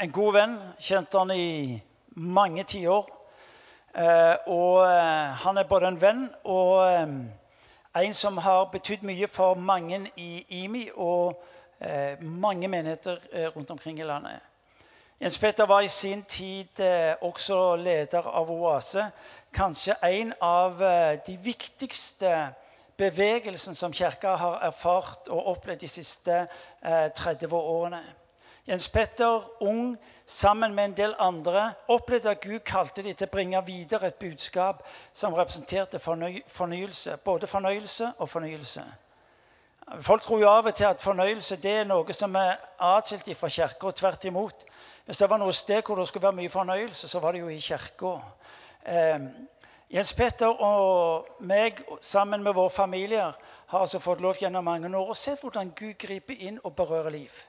en god venn. Kjente han i mange tiår. Eh, og eh, han er både en venn og eh, en som har betydd mye for mange i IMI og mange menigheter rundt omkring i landet. Jens Petter var i sin tid også leder av Oase. Kanskje en av de viktigste bevegelsene som Kirka har erfart og opplevd de siste 30 årene. Jens Petter, ung, sammen med en del andre, opplevde at Gud kalte dem til å bringe videre et budskap som representerte forny fornyelse. Både fornøyelse og fornyelse. Folk tror jo av og til at fornøyelse det er noe som er atskilt fra kirka. Tvert imot. Hvis det var noe sted hvor det skulle være mye fornøyelse, så var det jo i kirka. Eh, Jens Petter og meg sammen med våre familier har altså fått lov gjennom mange år å se hvordan Gud griper inn og berører liv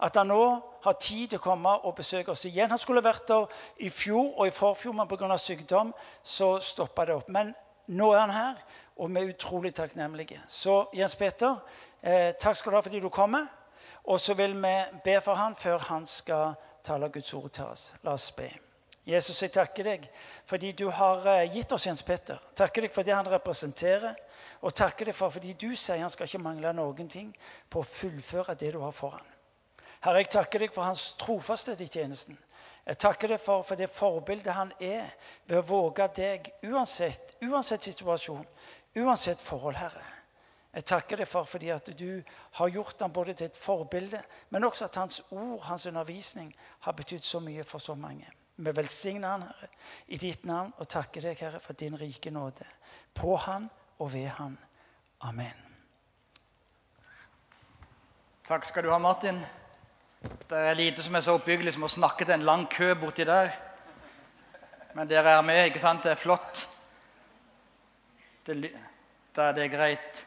at han nå har tid til å komme og besøke oss igjen. Han skulle vært der i fjor og i forfjor, men pga. sykdom så stoppa det opp. Men nå er han her, og vi er utrolig takknemlige. Så Jens Peter, eh, takk skal du ha fordi du kommer. Og så vil vi be for han før han skal tale Guds ord til oss. La oss be. Jesus, jeg takker deg fordi du har eh, gitt oss Jens Peter. Takker deg for det han representerer. Og takker deg for fordi du sier han skal ikke mangle noen ting på å fullføre det du har foran. Herre, jeg takker deg for hans trofasthet i tjenesten. Jeg takker deg for, for det forbildet han er ved å våge deg uansett, uansett situasjon, uansett forhold, Herre. Jeg takker deg for fordi at du har gjort ham både til et forbilde, men også at hans ord, hans undervisning, har betydd så mye for så mange. Vi velsigner han, Herre, i ditt navn og takker deg, Herre, for din rike nåde. På han og ved han. Amen. Takk skal du ha, Martin. Det er lite som er så oppbyggelig som å snakke til en lang kø borti der. Men dere er med, ikke sant? Det er flott. Det, da er det greit.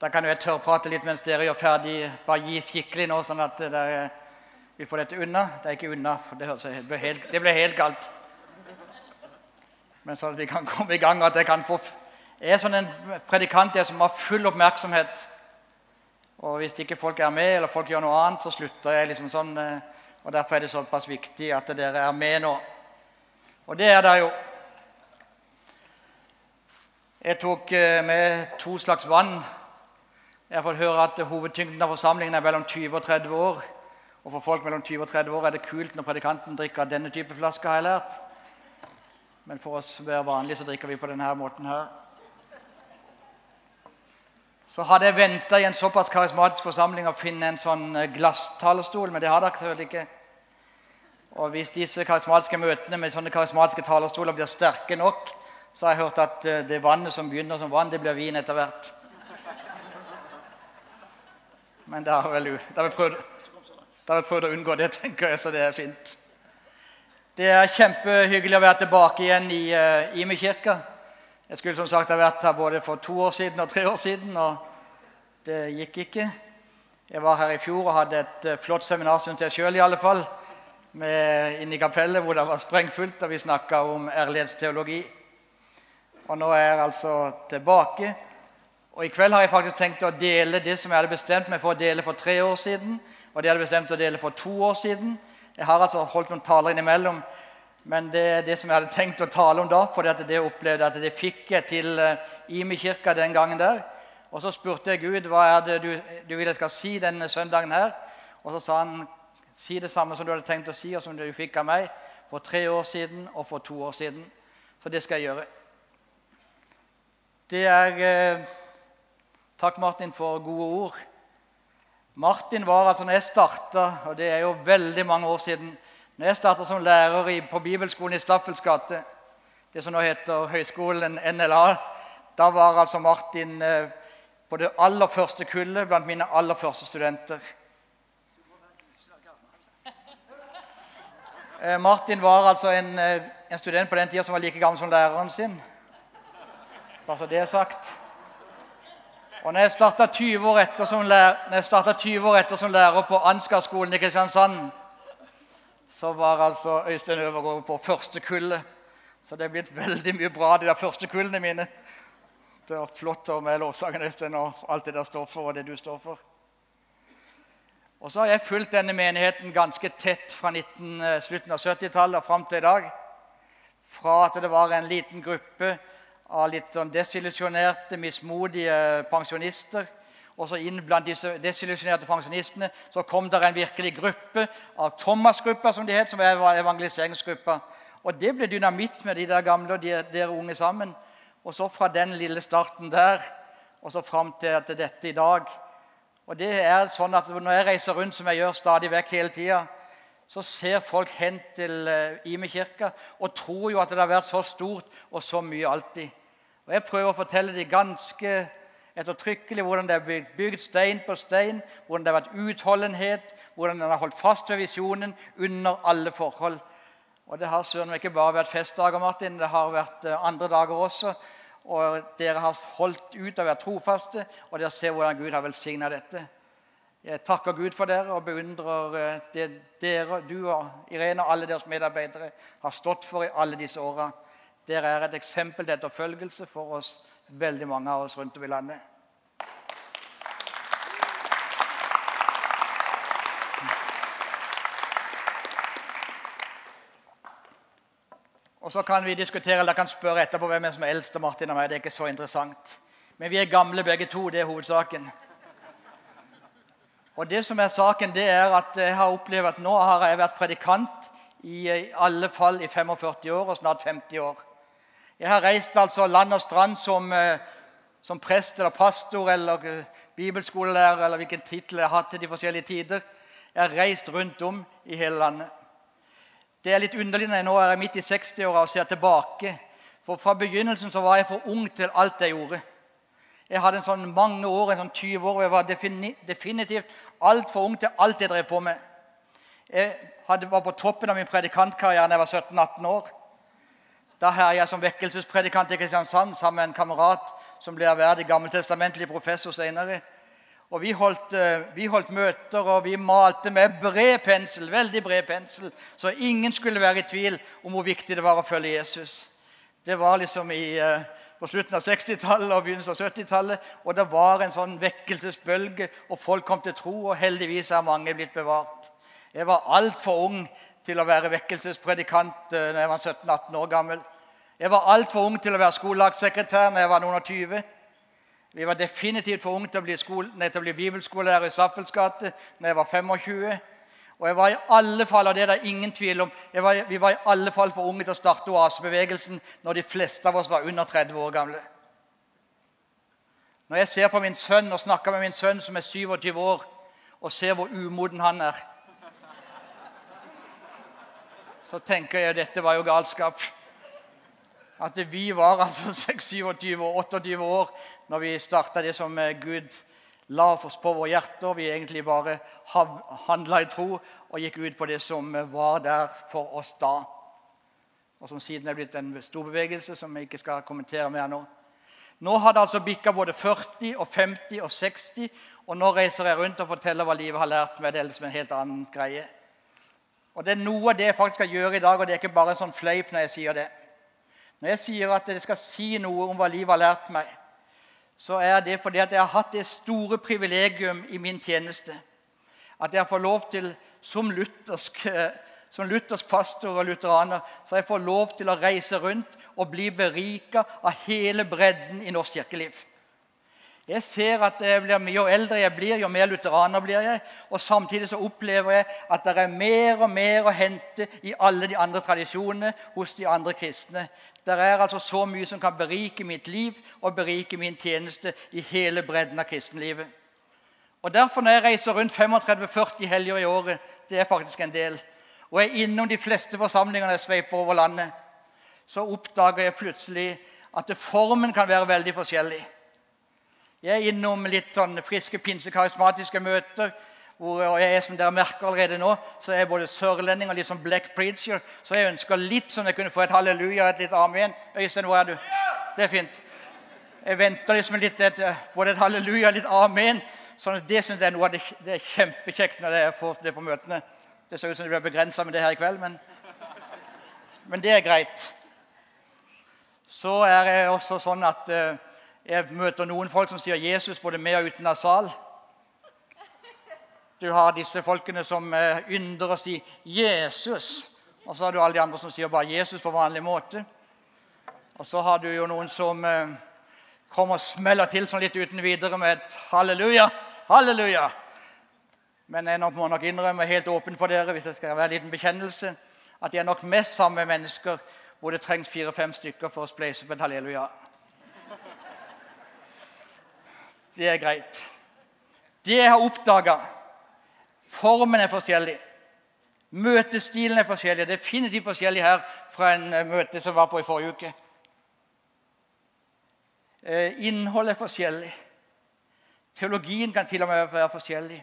Da kan jo jeg tørrprate litt mens dere gjør ferdig. Bare gi skikkelig nå, sånn at der, vi får dette unna. Det er ikke unna, for det, det, ble, helt, det ble helt galt. Men sånn at vi kan komme i gang, at jeg kan få Jeg er sånn en predikant jeg som har full oppmerksomhet. Og hvis ikke folk er med, eller folk gjør noe annet, så slutter jeg liksom sånn. Eh, og Derfor er det såpass viktig at dere er med nå. Og det er dere jo. Jeg tok eh, med to slags vann. Jeg har fått høre at hovedtyngden av forsamlingen er mellom 20 og 30 år. Og for folk mellom 20 og 30 år er det kult når predikanten drikker denne type flaske, har. Men for oss hver vanlig så drikker vi på denne måten her så hadde jeg venta i en såpass karismatisk forsamling å finne en sånn eh, glasstalerstol, men det har dere selvfølgelig ikke. Og hvis disse karismatiske møtene med sånne karismatiske talerstoler blir sterke nok, så har jeg hørt at eh, det vannet som begynner som vann, det blir vin etter hvert. Men da har vel, da har vi prøvd, da har vi prøvd å unngå det, tenker jeg, så det er fint. Det er kjempehyggelig å være tilbake igjen i uh, Ime kirke. Jeg skulle som sagt ha vært her både for to år siden og tre år siden, og det gikk ikke. Jeg var her i fjor og hadde et eh, flott seminar, syns jeg sjøl iallfall, inne i kapellet hvor det var sprengfullt, og vi snakka om ærlighetsteologi. Og nå er jeg altså tilbake. Og i kveld har jeg faktisk tenkt å dele det som jeg hadde bestemt meg for å dele for tre år siden, og det jeg hadde bestemt å dele for to år siden. Jeg har altså holdt noen taler innimellom men det er det som jeg hadde tenkt å tale om da, for det opplevde at det fikk jeg til uh, Imi kirka den gangen der. Og så spurte jeg Gud hva er det du, du vil jeg skal si denne søndagen her. Og så sa han si det samme som du hadde tenkt å si, og som du fikk av meg for tre år siden og for to år siden. Så det skal jeg gjøre. Det er eh, Takk, Martin, for gode ord. Martin var altså når jeg starta, og det er jo veldig mange år siden når jeg starta som lærer på bibelskolen i Staffels gate, det som nå heter Høgskolen NLA, da var altså Martin eh, på det aller første kullet blant mine aller første studenter. Eh, Martin var altså en, eh, en, student på den tida som var like gammel som læreren sin. Bare så det er sagt. Og når jeg starta 20 år etter som lærer, 20 år etter som lærer på Ansgar-skolen i Kristiansand så var altså Øystein Øvergaard på første kullet. Så det er blitt veldig mye bra, de der første kullene mine. Det er flott med lovsangen Øystein og alt det der står for, og det du står for. Og så har jeg fulgt denne menigheten ganske tett fra 19, eh, slutten av 70-tallet og fram til i dag. Fra at det var en liten gruppe av litt sånn desillusjonerte, mismodige pensjonister. Og så inn blant disse desillusjonerte pensjonistene så kom det en virkelig gruppe av Thomas-gruppa, som de het, som var evangeliseringsgruppa. Og det ble dynamitt med de der gamle og de, der unge sammen. Og så fra den lille starten der og så fram til, dette i dag. Og det er sånn at Når jeg reiser rundt, som jeg gjør stadig vekk hele tida, så ser folk hen til uh, Ime kirke og tror jo at det har vært så stort og så mye alltid. Og Jeg prøver å fortelle dem ganske ettertrykkelig hvordan det er bygd, stein på stein, hvordan det har vært utholdenhet, hvordan en har holdt fast ved visjonen under alle forhold. Og Det har søren ikke bare vært festdager, Martin, det har vært uh, andre dager også. Og dere har holdt ut og vært trofaste, og dere ser hvordan Gud har velsigna dette. Jeg takker Gud for dere og beundrer eh, det dere, du og Irene og alle deres medarbeidere har stått for i alle disse åra. Dere er et eksempel til etterfølgelse for oss, veldig mange av oss rundt om i landet. Og Så kan vi diskutere, eller kan spørre etterpå hvem er som er eldst av Martin og meg. Det er ikke så interessant. Men vi er gamle begge to. Det er hovedsaken. Og det som er saken, det er at jeg har opplevd at nå har jeg vært predikant i, i alle fall i 45 år og snart 50 år. Jeg har reist altså land og strand som, eh, som prest eller pastor eller eh, bibelskolelærer eller hvilken tittel jeg har hatt til de forskjellige tider. Jeg har reist rundt om i hele landet. Det er litt underlig når jeg nå er midt i 60-åra og ser tilbake. For fra begynnelsen så var jeg for ung til alt jeg gjorde. Jeg hadde en sånn mange år, en sånn 20 år, og jeg var definitivt altfor ung til alt jeg drev på med. Jeg hadde, var på toppen av min predikantkarriere da jeg var 17-18 år. Da herja jeg som vekkelsespredikant i Kristiansand sammen med en kamerat som ble ærverdig gammeltestamentlig professor senere. Og vi holdt, eh, vi holdt, møter, og vi malte med bred pensel, veldig bred pensel, så ingen skulle være i tvil om hvor viktig det var å følge Jesus. Det var liksom i, eh, på slutten av 60-tallet og begynnelsen av 70-tallet. Og det var en sånn vekkelsesbølge, og folk kom til tro, og heldigvis er mange blitt bevart. Jeg var altfor ung til å være vekkelsespredikant da eh, jeg var 17-18 år gammel. Jeg var altfor ung til å være skolelagssekretær da jeg var noen og 20. Vi var definitivt for unge til å bli, til å bli bibelskolelærer i Saffels gate da jeg var 25. Og jeg var i alle fall, og det er det ingen tvil om, var, vi var i alle fall for unge til å starte oasebevegelsen når de fleste av oss var under 30 år gamle. Når jeg ser på min sønn og snakker med min sønn som er 27 år, og ser hvor umoden han er, så tenker jeg at dette var jo galskap. At vi var altså 26, 28 år når vi starta det som eh, Gud la oss på våre hjerter. Vi egentlig bare handla i tro og gikk ut på det som var der for oss da. Og som siden er blitt en stor bevegelse som jeg ikke skal kommentere mer nå. Nå har det altså bikka både 40 og 50 og 60, og nå reiser jeg rundt og forteller hva livet har lært meg. Det er liksom en helt annen greie. Og Det er noe av det jeg faktisk skal gjøre i dag, og det er ikke bare en sånn fleip når jeg sier det. Når jeg sier at jeg skal si noe om hva livet har lært meg, så er det fordi at jeg har hatt det store privilegium i min tjeneste at jeg får lov til, som luthersk, som luthersk pastor og lutheraner, så jeg får lov til å reise rundt og bli berika av hele bredden i norsk kirkeliv. Jeg ser at blir, Jo eldre jeg blir, jo mer lutheraner blir jeg. Og samtidig så opplever jeg at det er mer og mer å hente i alle de andre tradisjonene hos de andre kristne. Det er altså så mye som kan berike mitt liv og berike min tjeneste i hele bredden av kristenlivet. Og Derfor når jeg reiser rundt 35-40 helger i året, det er faktisk en del, og jeg er innom de fleste forsamlingene jeg sveiper over landet, så oppdager jeg plutselig at formen kan være veldig forskjellig. Jeg er innom litt sånn friske pinsekarismatiske møter. Hvor jeg er som dere merker allerede nå, så er jeg både sørlending og litt sånn black preacher. Så jeg ønsker litt sånn jeg kunne få et halleluja og et litt amen. Øystein, hvor er du? Det er fint. Jeg venter liksom litt et, både et halleluja og litt amen. Sånn det synes jeg er noe av det, det er kjempekjekt når jeg får det på møtene. Det ser ut som det blir begrensa med det her i kveld, men, men det er greit. Så er det også sånn at uh, jeg møter noen folk som sier 'Jesus' både med og uten nasal. Du har disse folkene som eh, ynder å si 'Jesus'. Og så har du alle de andre som sier bare 'Jesus' på vanlig måte. Og så har du jo noen som eh, kommer og smeller til sånn litt uten videre med et 'halleluja'. Halleluja! Men jeg må nok innrømme helt åpen for dere hvis det skal være en liten bekjennelse, at jeg er nok mest sammen med mennesker hvor det trengs fire-fem stykker for å spleise på et halleluja. Det er greit. Det jeg har oppdaga Formen er forskjellig. Møtestilen er forskjellig. Definitivt forskjellig her fra en eh, møte som var på i forrige uke. Eh, innholdet er forskjellig. Teologien kan til og med være forskjellig.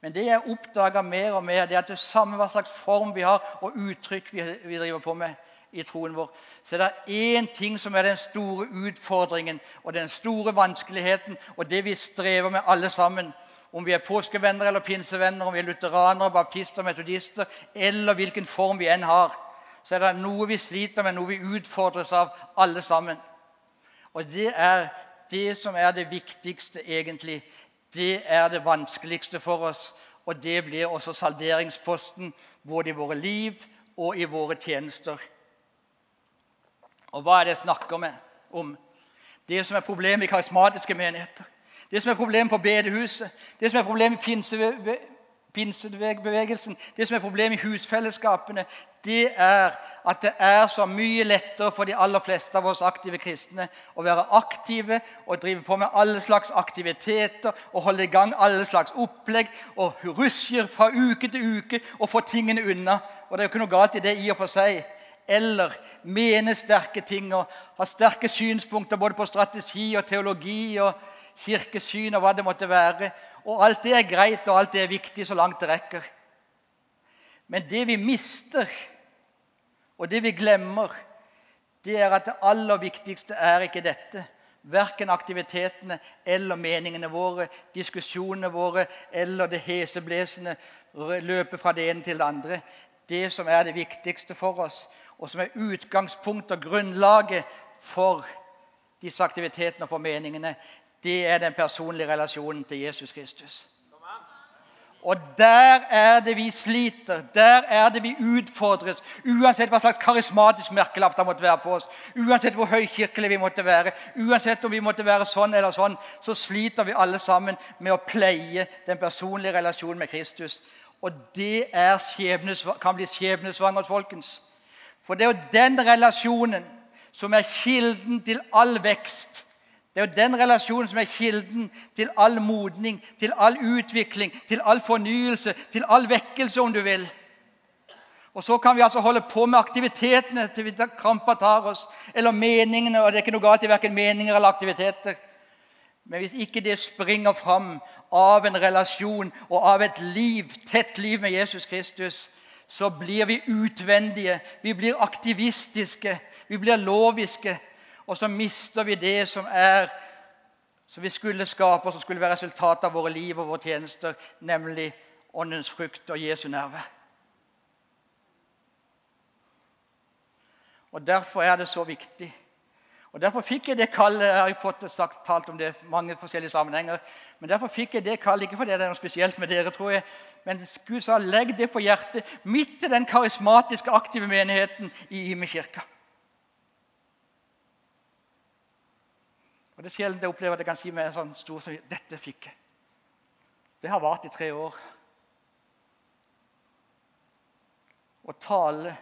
Men det jeg oppdager mer og mer, det er at det samme hva slags form vi har, og uttrykk vi driver på med i troen vår, så er det én ting som er den store utfordringen og den store vanskeligheten, og det vi strever med alle sammen. Om vi er påskevenner eller pinsevenner, om vi er lutheranere, baptister, metodister, eller hvilken form vi enn har, så er det noe vi sliter med, noe vi utfordres av, alle sammen. Og det er det som er det viktigste, egentlig. Det er det vanskeligste for oss. Og det blir også salderingsposten både i våre liv og i våre tjenester. Og hva er det jeg snakker med, om? Det som er problemet i karismatiske menigheter. Det som er problemet på bedehuset. Det som er problemet i pinsebevegelsen. Det som er problemet i husfellesskapene, det er at det er så mye lettere for de aller fleste av oss aktive kristne å være aktive og drive på med alle slags aktiviteter og holde i gang alle slags opplegg og rusjer fra uke til uke og få tingene unna. Og det er jo ikke noe galt i det i og for seg eller mene sterke ting og ha sterke synspunkter både på strategi og teologi og kirkesyn og hva det måtte være. Og alt det er greit, og alt det er viktig så langt det rekker. Men det vi mister, og det vi glemmer, det er at det aller viktigste er ikke dette. Verken aktivitetene eller meningene våre, diskusjonene våre eller det heseblesende løpet fra det ene til det andre. Det som er det viktigste for oss, og som er utgangspunktet og grunnlaget for disse aktivitetene og for meningene, det er den personlige relasjonen til Jesus Kristus. Og der er det vi sliter, der er det vi utfordres. Uansett hva slags karismatisk merkelapp det måtte være på oss, uansett hvor høykirkelig vi måtte være, uansett om vi måtte være sånn eller sånn, så sliter vi alle sammen med å pleie den personlige relasjonen med Kristus. Og det kan bli skjebnesvangert, folkens. For det er jo den relasjonen som er kilden til all vekst det er jo den relasjonen som er kilden til all modning, til all utvikling, til all fornyelse, til all vekkelse, om du vil. Og Så kan vi altså holde på med aktivitetene til vi krampa tar oss, eller meningene. og Det er ikke noe galt i verken meninger eller aktiviteter. Men hvis ikke det springer fram av en relasjon og av et liv, tett liv med Jesus Kristus, så blir vi utvendige, vi blir aktivistiske, vi blir loviske. Og så mister vi det som er som vi skulle skape, og som skulle være resultatet av våre liv og våre tjenester, nemlig åndens frukt og Jesu nerve. Og Derfor er det så viktig. Og Derfor fikk jeg det kallet. Jeg har fått sagt, talt om det i mange forskjellige sammenhenger. Men derfor fikk jeg det kallet, ikke fordi det er noe spesielt med dere, tror jeg, men Gud sa legg det på hjertet midt i den karismatiske, aktive menigheten i Ime kirke. Og Det er sjelden jeg opplever at jeg kan si med en sånn stor som dette fikk jeg. Det har vart i tre år. Å tale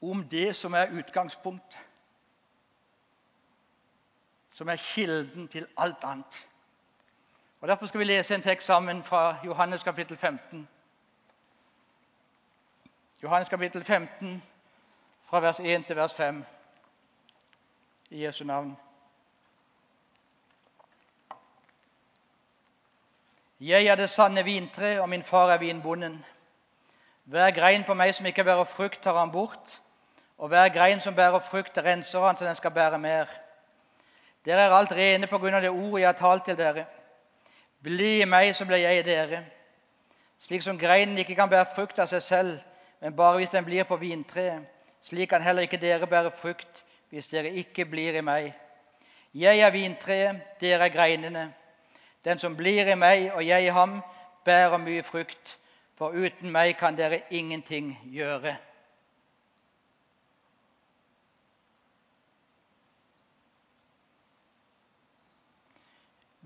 om det som er utgangspunkt, som er kilden til alt annet. Og Derfor skal vi lese en tekst sammen fra Johannes kapittel 15. Johannes kapittel 15, fra vers 1 til vers 5, i Jesu navn. Jeg er det sanne vintre, og min far er vinbonden. Hver grein på meg som ikke bærer frukt, tar han bort. Og hver grein som bærer frukt, renser han så den skal bære mer. Dere er alt rene på grunn av det ordet jeg har talt til dere. Bli i meg, så blir jeg i dere. Slik som greinen ikke kan bære frukt av seg selv, men bare hvis den blir på vintreet. Slik kan heller ikke dere bære frukt hvis dere ikke blir i meg. Jeg er vintreet, dere er greinene. Den som blir i meg og jeg i ham, bærer mye frukt, for uten meg kan dere ingenting gjøre.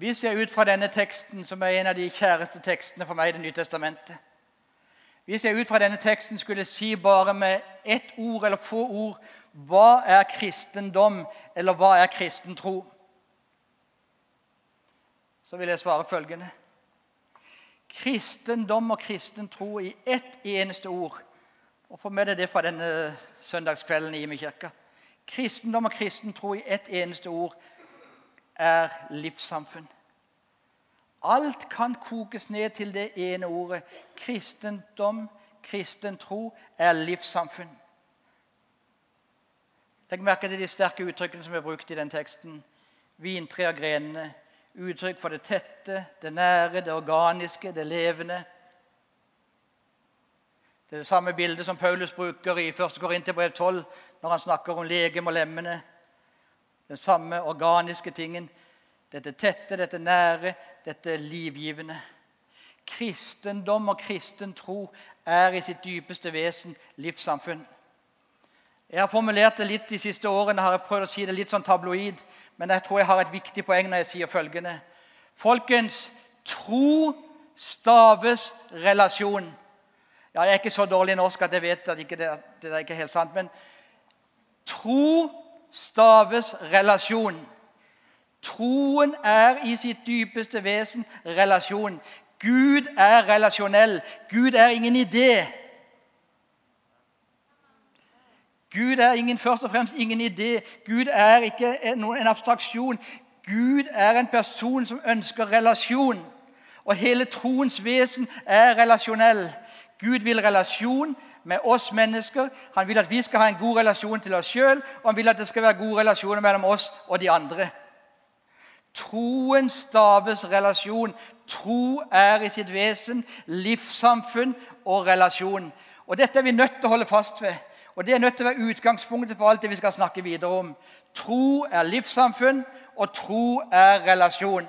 Vi ser ut fra denne teksten, som er en av de kjæreste tekstene for meg i Det nye testamentet Hvis jeg ut fra denne teksten skulle si bare med ett ord eller få ord hva er kristendom, eller hva er kristen tro, så vil jeg svare følgende Kristendom og kristen tro i ett eneste ord. Og Få med deg det fra denne søndagskvelden i Imekirka. Kristendom og kristen tro i ett eneste ord er livssamfunn. Alt kan kokes ned til det ene ordet. Kristendom, kristen tro, er livssamfunn. Legg merke til de sterke uttrykkene som er brukt i den teksten. Vintre og grenene. Uttrykk for det tette, det nære, det organiske, det levende. Det er det samme bildet som Paulus bruker i 1. Korinterbrev 12 når han snakker om legem og lemmene. Den samme organiske tingen. Dette tette, dette nære, dette livgivende. Kristendom og kristen tro er i sitt dypeste vesen livssamfunn. Jeg har formulert det litt De siste årene har jeg prøvd å si det litt sånn tabloid, men jeg tror jeg har et viktig poeng når jeg sier følgende. Folkens, tro staves relasjon. Ja, Jeg er ikke så dårlig i norsk at jeg vet at det, det er ikke helt sant. Men tro staves relasjon. Troen er i sitt dypeste vesen relasjon. Gud er relasjonell. Gud er ingen idé. Gud er ingen, først og fremst ingen idé. Gud er ikke en abstraksjon. Gud er en person som ønsker relasjon. Og hele troens vesen er relasjonell. Gud vil relasjon med oss mennesker. Han vil at vi skal ha en god relasjon til oss sjøl, og han vil at det skal være gode relasjoner mellom oss og de andre. Troen staves relasjon. Tro er i sitt vesen livssamfunn og relasjon. Og Dette er vi nødt til å holde fast ved. Og Det er nødt til å være utgangspunktet for alt det vi skal snakke videre om. Tro er livssamfunn, og tro er relasjon.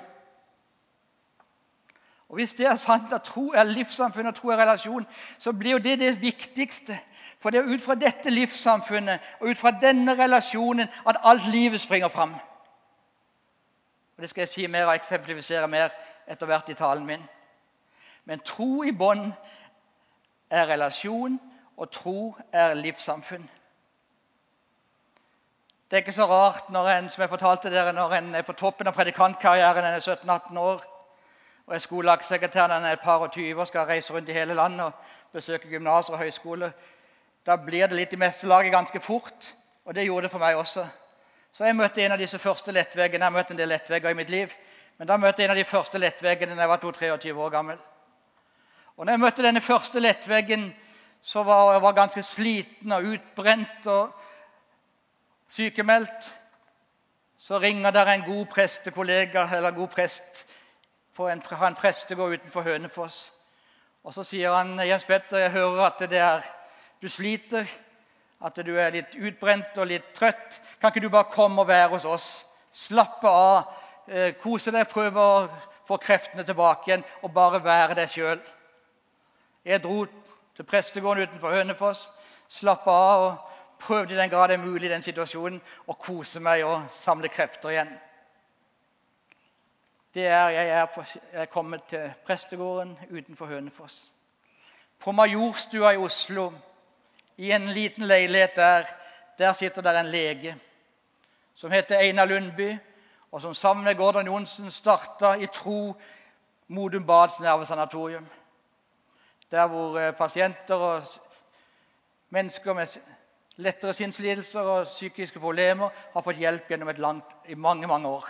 Og Hvis det er sant at tro er livssamfunn og tro er relasjon, så blir jo det det viktigste. For det er ut fra dette livssamfunnet og ut fra denne relasjonen at alt livet springer fram. Og Det skal jeg si mer og eksemplifisere mer etter hvert i talen min. Men tro i bånd er relasjon, og tro er livssamfunn. Det er ikke så rart når en, som jeg fortalte dere, når en er på toppen av predikantkarrieren, en er 17-18 år, og er skolelagssekretær, når en er et par og 20 og skal reise rundt i hele landet og besøke gymnaser og høyskoler. Da blir det litt i mestelaget ganske fort, og det gjorde det for meg også. Så jeg møtte en av disse første lettveggene. Jeg har møtt en del lettvegger i mitt liv. Men da møtte jeg en av de første lettveggene da jeg var 23 år gammel. Og når jeg møtte denne første lettveggen, så var jeg var ganske sliten og utbrent og sykemeldt. Så ringer der en god prestekollega eller god prest fra en, en prestegård utenfor Hønefoss. Og så sier han Jens Petter, jeg hører at det er, du sliter at du er litt utbrent og litt trøtt. Kan ikke du bare komme og være hos oss? Slappe av, eh, kose deg, prøve å få kreftene tilbake igjen og bare være deg sjøl. Jeg dro til prestegården utenfor Hønefoss, slappe av og prøvde i den grad det er mulig i den situasjonen å kose meg og samle krefter igjen. Det er jeg er, på, jeg er kommet til prestegården utenfor Hønefoss. På Majorstua i Oslo i en liten leilighet der, der sitter det en lege som heter Einar Lundby, og som sammen med Gordon Johnsen starta i tro Modum Bads nervesanatorium. Der hvor eh, pasienter og mennesker med lettere sinnslidelser og psykiske problemer har fått hjelp gjennom et langt, i mange mange år.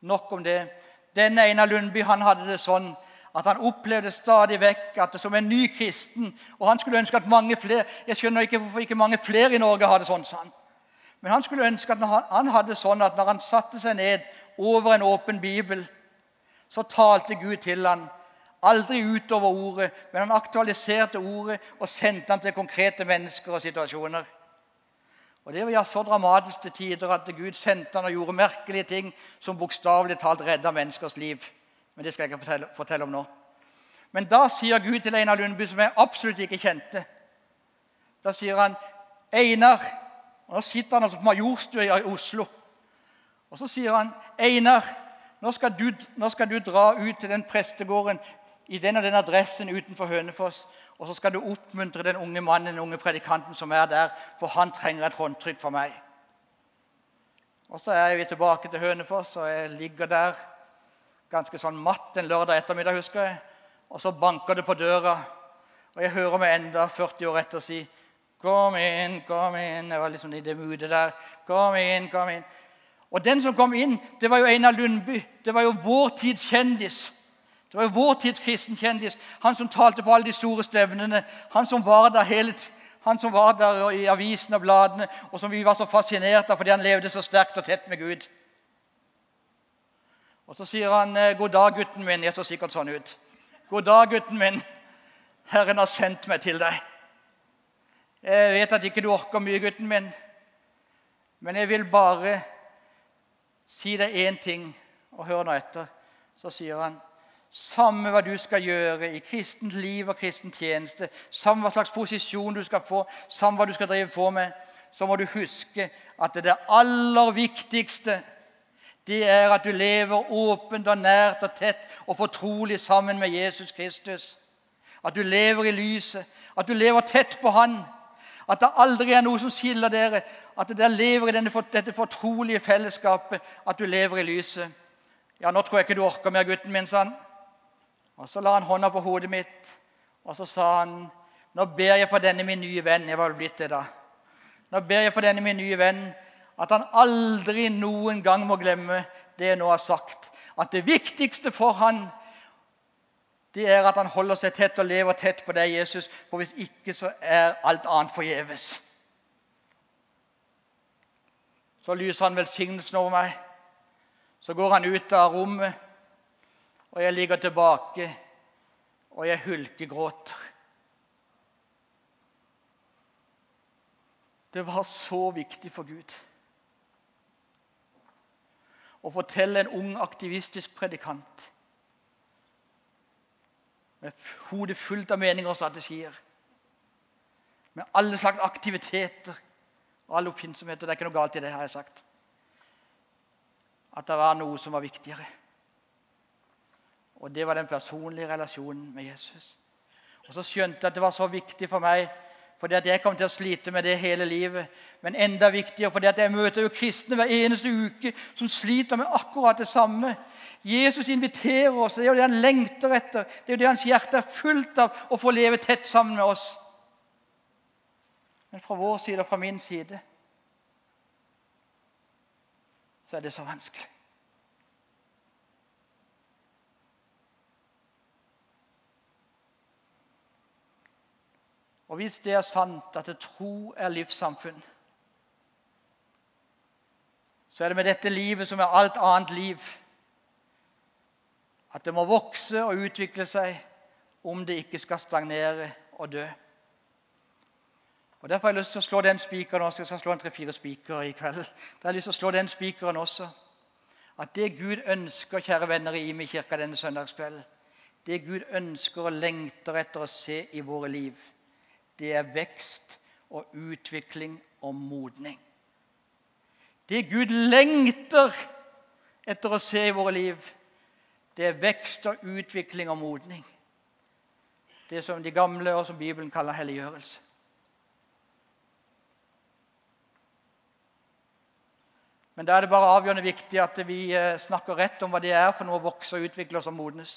Nok om det. Denne Einar Lundby han hadde det sånn at han opplevde stadig vekk at det som en ny kristen Og han skulle ønske at mange flere Jeg skjønner ikke hvorfor ikke mange flere i Norge hadde sånn. sånn. Men han skulle ønske at han, han hadde sånn at når han satte seg ned over en åpen bibel, så talte Gud til han. Aldri utover ordet, men han aktualiserte ordet og sendte han til konkrete mennesker og situasjoner. Og Det var så dramatisk til tider at Gud sendte han og gjorde merkelige ting som bokstavelig talt redda menneskers liv. Men det skal jeg ikke fortelle, fortelle om nå. Men da sier Gud til Einar Lundby, som jeg absolutt ikke kjente Da sier han, 'Einar' og Nå sitter han altså på Majorstua i Oslo. Og så sier han, 'Einar, nå skal, du, nå skal du dra ut til den prestegården i den og den adressen utenfor Hønefoss.' 'Og så skal du oppmuntre den unge mannen, den unge predikanten som er der, for han trenger et håndtrykk fra meg.' Og Så er vi tilbake til Hønefoss, og jeg ligger der ganske sånn matt en lørdag ettermiddag, husker jeg. Og så banker det på døra, og jeg hører meg enda 40 år etter si Kom inn, kom inn. Jeg var liksom i det moodet der. Kom inn, kom inn. Og den som kom inn, det var jo Einar Lundby. Det var jo vår tids kjendis. Det var vår tids kristenkjendis. Han som talte på alle de store stevnene. Han som var der hele han som var der i avisen og bladene, og som vi var så fascinert av fordi han levde så sterkt og tett med Gud. Og Så sier han, 'God dag, gutten min.' Jeg så sikkert sånn ut. 'God dag, gutten min. Herren har sendt meg til deg.' Jeg vet at ikke du orker mye, gutten min, men jeg vil bare si deg én ting, og hør nå etter. Så sier han samme hva du skal gjøre i kristent liv og kristen tjeneste, samme hva slags posisjon du skal få, samme hva du skal drive på med, så må du huske at det aller viktigste det er at du lever åpent og nært og tett og fortrolig sammen med Jesus Kristus. At du lever i lyset, at du lever tett på Han. At det aldri er noe som skiller dere. At dere lever i denne, dette fortrolige fellesskapet. At du lever i lyset. Ja, nå tror jeg ikke du orker mer, gutten min, han. Og Så la han hånda på hodet mitt, og så sa han, nå ber jeg for denne min nye venn. Jeg var vel blitt det da. Nå ber jeg for denne min nye venn at han aldri noen gang må glemme det jeg nå har sagt. At det viktigste for han det er at han holder seg tett og lever tett på deg, Jesus. For hvis ikke, så er alt annet forgjeves. Så lyser han velsignelsen over meg. Så går han ut av rommet, og jeg ligger tilbake, og jeg hulkegråter. Det var så viktig for Gud å fortelle en ung, aktivistisk predikant med hodet fullt av meninger og strategier. Med alle slags aktiviteter og alle oppfinnsomheter. Det er ikke noe galt i det, har jeg sagt. At det var noe som var viktigere. Og det var den personlige relasjonen med Jesus. Og så skjønte jeg at det var så viktig for meg fordi at jeg kom til å slite med det hele livet. Men enda viktigere fordi at jeg møter jo kristne hver eneste uke som sliter med akkurat det samme. Jesus inviterer oss. Det er jo det han lengter etter. Det er jo det hans hjerte er fullt av å få leve tett sammen med oss. Men fra vår side og fra min side så er det så vanskelig. Og hvis det er sant at tro er livssamfunn, så er det med dette livet som med alt annet liv at det må vokse og utvikle seg om det ikke skal stagnere og dø. Og Derfor har jeg lyst til å slå den spikeren også. Jeg skal slå en tre-fire spikere i kveld. Da har jeg lyst til å slå den spikeren også. At det Gud ønsker, kjære venner i Imi kirke denne søndagskvelden, det Gud ønsker og lengter etter å se i våre liv, det er vekst og utvikling og modning. Det Gud lengter etter å se i våre liv, det er vekst og utvikling og modning. Det som de gamle og som Bibelen kaller helliggjørelse. Men da er det bare avgjørende viktig at vi eh, snakker rett om hva det er for noe å vokse og utvikle oss og modnes.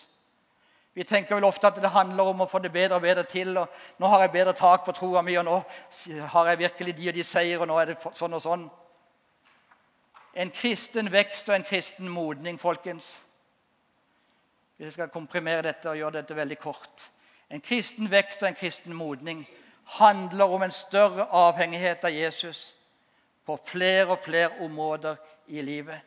Vi tenker vel ofte at det handler om å få det bedre og bedre til. og 'Nå har jeg bedre tak på troa mi, og nå har jeg virkelig de og de seier, og nå er det sånn og sånn.' En kristen vekst og en kristen modning, folkens. Hvis jeg skal komprimere dette og gjøre dette veldig kort. En kristen vekst og en kristen modning handler om en større avhengighet av Jesus på flere og flere områder i livet.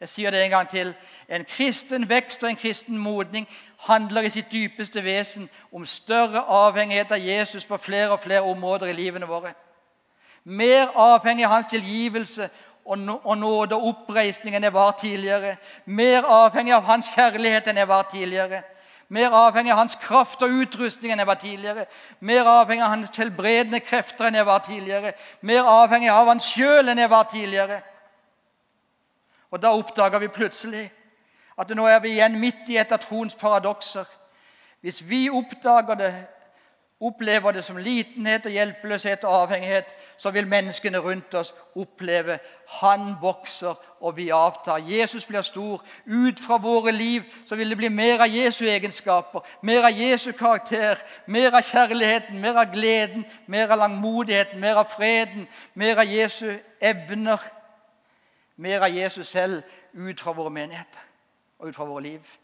Jeg sier det en gang til. En kristen vekst og en kristen modning handler i sitt dypeste vesen om større avhengighet av Jesus på flere og flere områder i livene våre. Mer avhengig av hans tilgivelse og nåde og oppreisning enn jeg var tidligere. Mer avhengig av hans kjærlighet enn jeg var tidligere. Mer avhengig av hans kraft og utrustning enn jeg var tidligere. Mer avhengig av hans helbredende krefter enn jeg var tidligere. Mer avhengig av han sjøl enn jeg var tidligere. Og da oppdager vi plutselig at nå er vi igjen midt i et av troens paradokser. Hvis vi oppdager det opplever det som litenhet og hjelpeløshet og avhengighet, så vil menneskene rundt oss oppleve han vokser og vi avtar. Jesus blir stor. Ut fra våre liv så vil det bli mer av Jesu egenskaper, mer av Jesu karakter, mer av kjærligheten, mer av gleden, mer av langmodigheten, mer av freden, mer av Jesu evner, mer av Jesus selv ut fra våre menigheter og ut fra våre liv.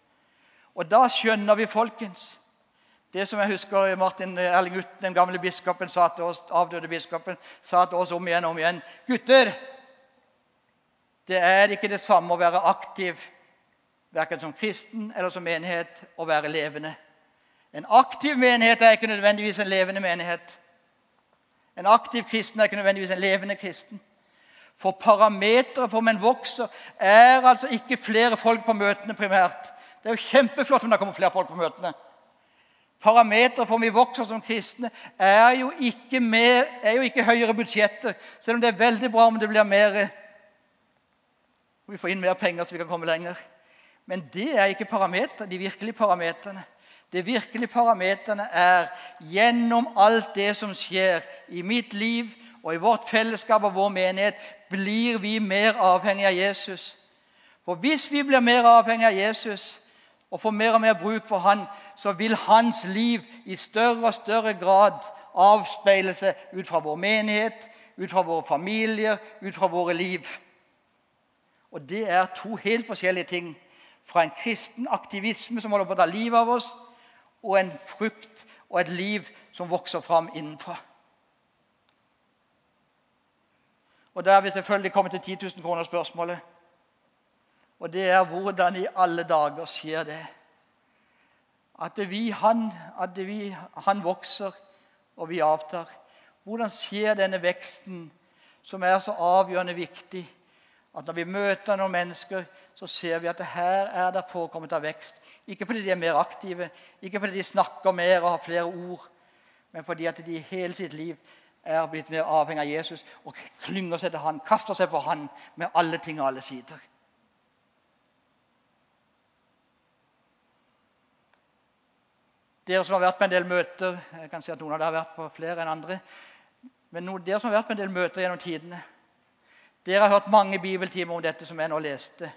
Og da skjønner vi, folkens, det som jeg husker Martin Erling Utten, den gamle biskopen, sa til oss, avdøde biskopen, sa til oss om igjen og om igjen Gutter, det er ikke det samme å være aktiv verken som kristen eller som menighet å være levende. En aktiv menighet er ikke nødvendigvis en levende menighet. En aktiv kristen er ikke nødvendigvis en levende kristen. For parameteret for om en vokser, er altså ikke flere folk på møtene primært. Det er jo kjempeflott om det kommer flere folk på møtene. Parameteret for om vi vokser som kristne, er jo, mer, er jo ikke høyere budsjetter. Selv om det er veldig bra om det blir mer vi får inn mer penger så vi kan komme lenger. Men det er ikke parameter, de virkelige parameterne. De virkelige parameterne er gjennom alt det som skjer i mitt liv og i vårt fellesskap og vår menighet, blir vi mer avhengig av Jesus. For hvis vi blir mer avhengig av Jesus, og får mer og mer bruk for han, så vil hans liv i større og større grad avspeile seg ut fra vår menighet, ut fra våre familier, ut fra våre liv. Og Det er to helt forskjellige ting. Fra en kristen aktivisme som holder på å ta livet av oss, og en frukt og et liv som vokser fram innenfra. Og Da er vi selvfølgelig kommet til 10 000 kroner-spørsmålet. Og det er hvordan i alle dager skjer det? At, vi, han, at vi, han vokser, og vi avtar. Hvordan skjer denne veksten, som er så avgjørende viktig? At når vi møter noen mennesker, så ser vi at her er det forekommet av vekst. Ikke fordi de er mer aktive, ikke fordi de snakker mer og har flere ord, men fordi at de i hele sitt liv er blitt mer avhengig av Jesus og klynger seg til han, kaster seg på han med alle ting og alle sider. Dere som har vært på en del møter Jeg kan si at noen av dere har vært på flere enn andre. Men dere som har vært på en del møter gjennom tidene, dere har hørt mange bibeltimer om dette som jeg nå leste.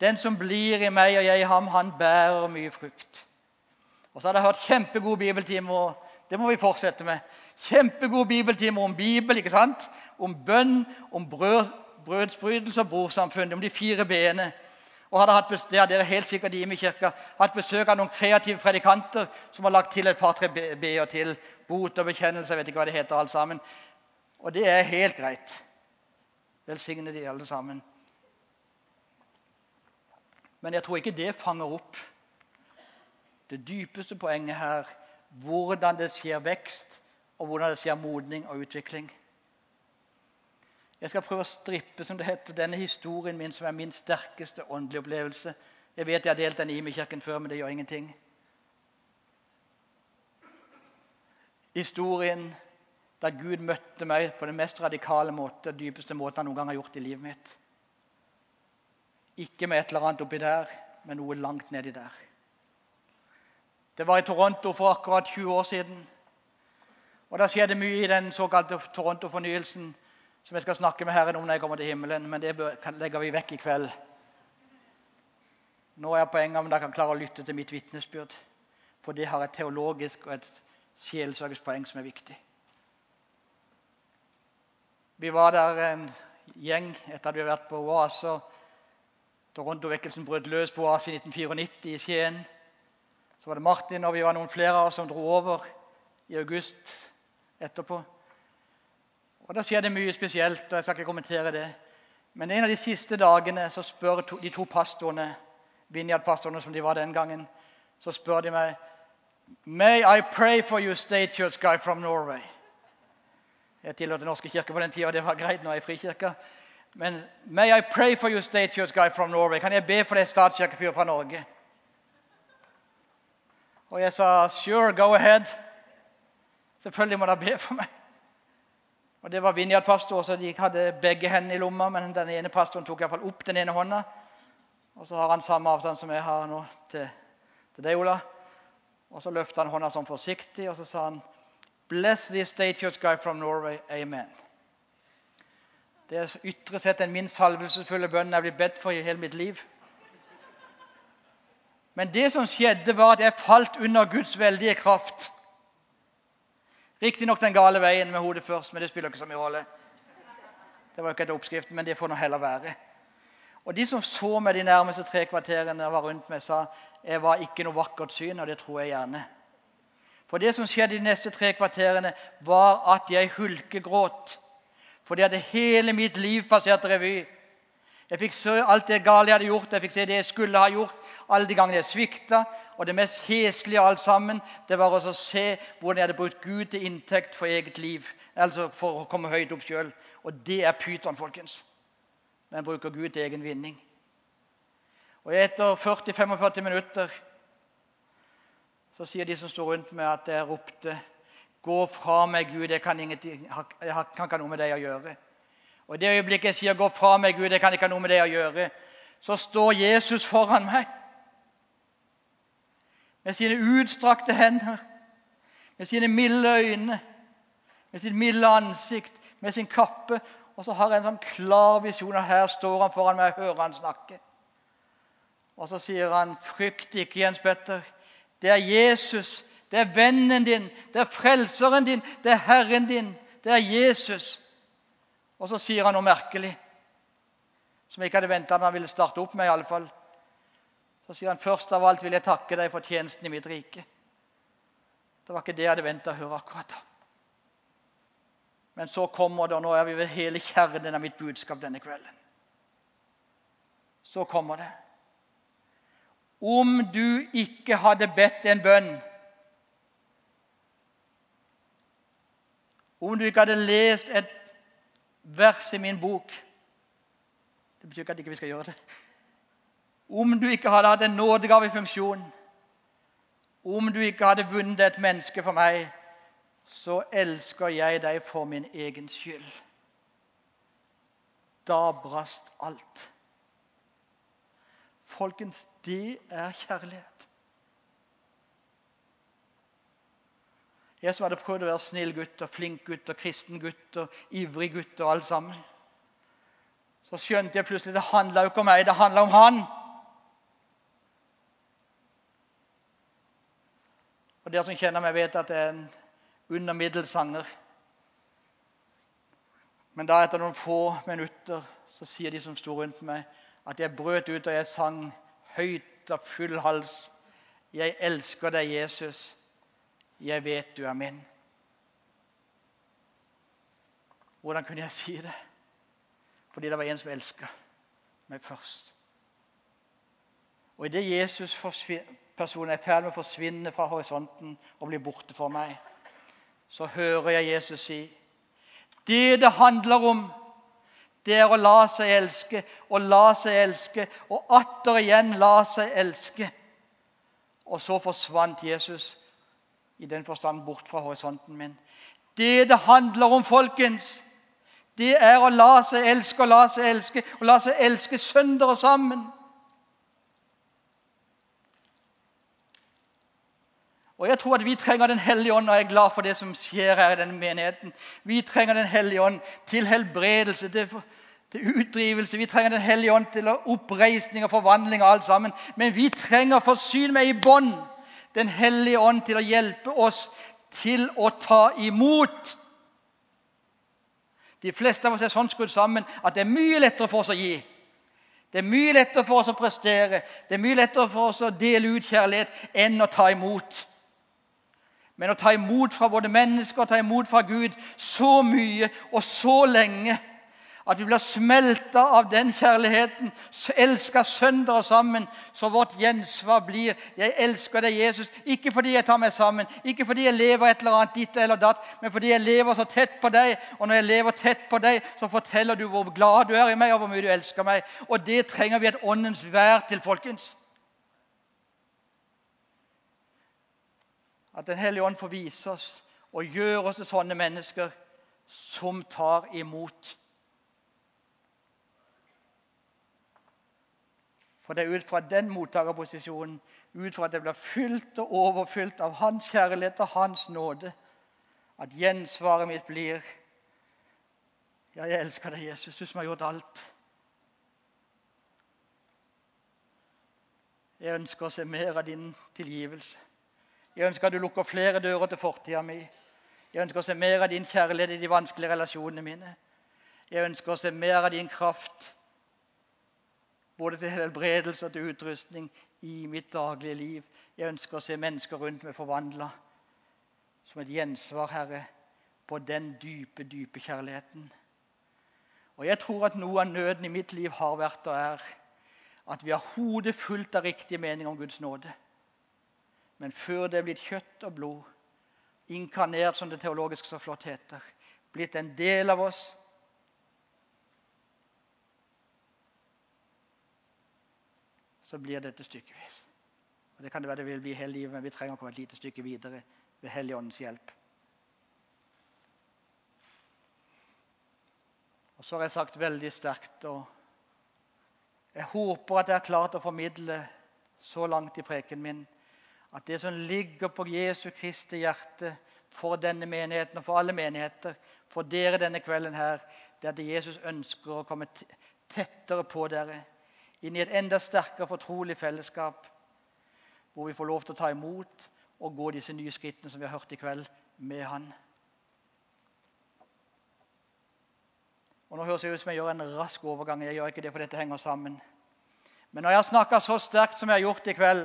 Den som blir i meg og jeg i ham, han bærer mye frukt. Og så har dere hørt kjempegode bibeltimer, det må vi fortsette med. Kjempegode bibeltimer om Bibel, ikke sant? om bønn, om brød, brødsbrytelse og brorsamfunn, om de fire b-ene. Og hadde hatt, det har dere helt sikkert i kirka, hatt besøk av noen kreative predikanter som har lagt til et par-tre b-er til. Bot og bekjennelse, jeg vet ikke hva det heter alt sammen. Og det er helt greit. Velsigne de alle sammen. Men jeg tror ikke det fanger opp det dypeste poenget her. Hvordan det skjer vekst, og hvordan det skjer modning og utvikling. Jeg skal prøve å strippe som det heter, denne historien min, som er min sterkeste åndelige opplevelse. Jeg vet jeg har delt den i Imekirken før, men det gjør ingenting. Historien der Gud møtte meg på den mest radikale måte, dypeste måten han noen gang har gjort i livet mitt. Ikke med et eller annet oppi der, men noe langt nedi der. Det var i Toronto for akkurat 20 år siden. Og Da skjedde mye i den såkalte Toronto-fornyelsen som jeg skal snakke med Herren om når jeg kommer til himmelen, men det legger vi vekk i kveld. Nå er poenget om dere kan klare å lytte til mitt vitnesbyrd. For det har et teologisk og et sjelsørgespoeng som er viktig. Vi var der en gjeng etter at vi hadde vært på Oase. Toronto-vekkelsen brøt løs på Oase i 1994 i Skien. Så var det Martin og vi var noen flere av oss som dro over i august etterpå. Og Da skjer det mye spesielt, og jeg skal ikke kommentere det. Men en av de siste dagene så spør to, de to pastorene, Vinjard-pastorene som de var den gangen, så spør de meg May I pray for you, state church guy from Norway? Jeg tilhørte Norske kirke på den tida, det var greit. Nå er jeg frikirka. Men May I pray for you, state church guy from Norway? Kan jeg be for deg, statskirkefyr fra Norge? Og jeg sa 'sure, go ahead'. Selvfølgelig må dere be for meg. Og Det var Vinjard-pastor, så de hadde begge hendene i lomma. Men den ene pastoren tok i hvert fall opp den ene hånda. Og så har han samme avstand som jeg har nå til, til deg, Ola. Og så løfta han hånda sånn forsiktig, og så sa han Bless this Statius guy from Norway. Amen. Det er ytre sett en min salvelsesfulle bønn jeg har blitt bedt for i hele mitt liv. Men det som skjedde, var at jeg falt under Guds veldige kraft. Riktignok den gale veien med hodet først, men det spiller ikke så mye rolle. Det var ikke etter oppskriften, men det får nå heller være. Og De som så meg de nærmeste tre kvarterene jeg var rundt meg, sa jeg var ikke noe vakkert syn, og det tror jeg gjerne. For det som skjedde de neste tre kvarterene, var at jeg hulkegråt. Fordi at hele mitt liv passerte revy. Jeg fikk se alt det gale jeg hadde gjort, jeg fikk se det jeg skulle ha gjort, alle de gangene jeg svikta. Og det mest heslige av alt sammen det var å se hvordan jeg hadde brukt Gud til inntekt for eget liv. Altså for å komme høyt opp sjøl. Og det er pyton, folkens. Men bruker Gud til egen vinning. Og etter 40-45 minutter så sier de som står rundt meg, at jeg ropte Gå fra meg, Gud, jeg kan, jeg kan ikke ha noe med deg å gjøre. Og I det øyeblikket jeg sier 'gå fra meg, Gud, jeg kan ikke ha noe med det å gjøre', så står Jesus foran meg med sine utstrakte hender, med sine milde øyne, med sitt milde ansikt, med sin kappe. Og så har jeg en sånn klar visjon, og her står han foran meg og hører han snakke. Og så sier han, 'Frykt ikke, Jens Petter. Det er Jesus. Det er vennen din. Det er frelseren din. Det er Herren din. Det er Jesus.' Og så sier han noe merkelig som jeg ikke hadde venta han ville starte opp med. i alle fall. Så sier han først av alt vil jeg takke deg for tjenesten i mitt rike. Det var ikke det jeg hadde venta å høre akkurat da. Men så kommer det, og nå er vi ved hele kjernen av mitt budskap denne kvelden. Så kommer det. Om du ikke hadde bedt en bønn Om du ikke hadde lest et vers i min bok. Det betyr ikke at vi ikke skal gjøre det. Om du ikke hadde hatt en nådegave i funksjon, om du ikke hadde vunnet et menneske for meg, så elsker jeg deg for min egen skyld. Da brast alt. Folkens, det er kjærlighet. Jeg som hadde prøvd å være snill gutt og flink gutt og kristen gutt og ivrig gutt og alt sammen. Så skjønte jeg plutselig det handla jo ikke om meg, det handla om han. Og Dere som kjenner meg, vet at jeg er en undermiddels sanger. Men da etter noen få minutter så sier de som sto rundt meg, at jeg brøt ut og jeg sang høyt av full hals. Jeg elsker deg, Jesus. 'Jeg vet du er min'. Hvordan kunne jeg si det? Fordi det var en som elska meg først. Og idet Jesus-personen er i ferd med å forsvinne fra horisonten og bli borte for meg, så hører jeg Jesus si Det det handler om, det er å la seg elske og la seg elske og atter igjen la seg elske. Og så forsvant Jesus i den forstand bort fra horisonten min. Det det handler om, folkens, det er å la seg elske og la seg elske og la seg elske sønder og sammen. Og Jeg tror at vi trenger Den hellige ånd, og jeg er glad for det som skjer her i denne menigheten. Vi trenger Den hellige ånd til helbredelse, til, til utdrivelse. Vi trenger Den hellige ånd til oppreisning og forvandling og alt sammen. Men vi trenger forsyn med i bånd den hellige ånd til å hjelpe oss til å ta imot. De fleste av oss er sånn skrudd sammen at det er mye lettere for oss å gi. Det er mye lettere for oss å prestere, det er mye lettere for oss å dele ut kjærlighet enn å ta imot. Men å ta imot fra både mennesker og ta imot fra Gud så mye og så lenge at vi blir smelta av den kjærligheten, elska sønder og sammen, så vårt gjensvar blir 'Jeg elsker deg, Jesus', ikke fordi jeg tar meg sammen, ikke fordi jeg lever et eller annet ditt eller datt, men fordi jeg lever så tett på deg. Og når jeg lever tett på deg, så forteller du hvor glad du er i meg, og hvor mye du elsker meg. Og det trenger vi et åndens vær til, folkens. At Den hellige ånd får vise oss og gjøre oss til sånne mennesker som tar imot. For det er ut fra den mottakerposisjonen, ut fra at det blir fylt og overfylt av Hans kjærlighet og Hans nåde, at gjensvaret mitt blir Ja, jeg elsker deg, Jesus, du som har gjort alt. Jeg ønsker å se mer av din tilgivelse. Jeg ønsker at du lukker flere dører til fortida mi. Jeg ønsker å se mer av din kjærlighet i de vanskelige relasjonene mine. Jeg ønsker å se mer av din kraft, både til helbredelse og til utrustning, i mitt daglige liv. Jeg ønsker å se mennesker rundt meg forvandla som et gjensvar, Herre, på den dype, dype kjærligheten. Og jeg tror at noe av nøden i mitt liv har vært og er at vi har hodet fullt av riktige meninger om Guds nåde. Men før det er blitt kjøtt og blod, inkarnert, som det teologisk så flott heter, blitt en del av oss Så blir dette stykkevis. Og Det kan det være det vil bli hele livet, men vi trenger å komme et lite stykke videre ved Helligåndens hjelp. Og så har jeg sagt veldig sterkt og Jeg håper at jeg har klart å formidle så langt i preken min at det som ligger på Jesu Kristi hjerte for denne menigheten og for alle menigheter, for dere denne kvelden her, det er at Jesus ønsker å komme tettere på dere. Inn i et enda sterkere fortrolig fellesskap hvor vi får lov til å ta imot og gå disse nye skrittene som vi har hørt i kveld, med Han. Og Nå høres det ut som jeg gjør en rask overgang. Jeg gjør ikke det, for dette henger sammen. Men når jeg har snakka så sterkt som jeg har gjort i kveld,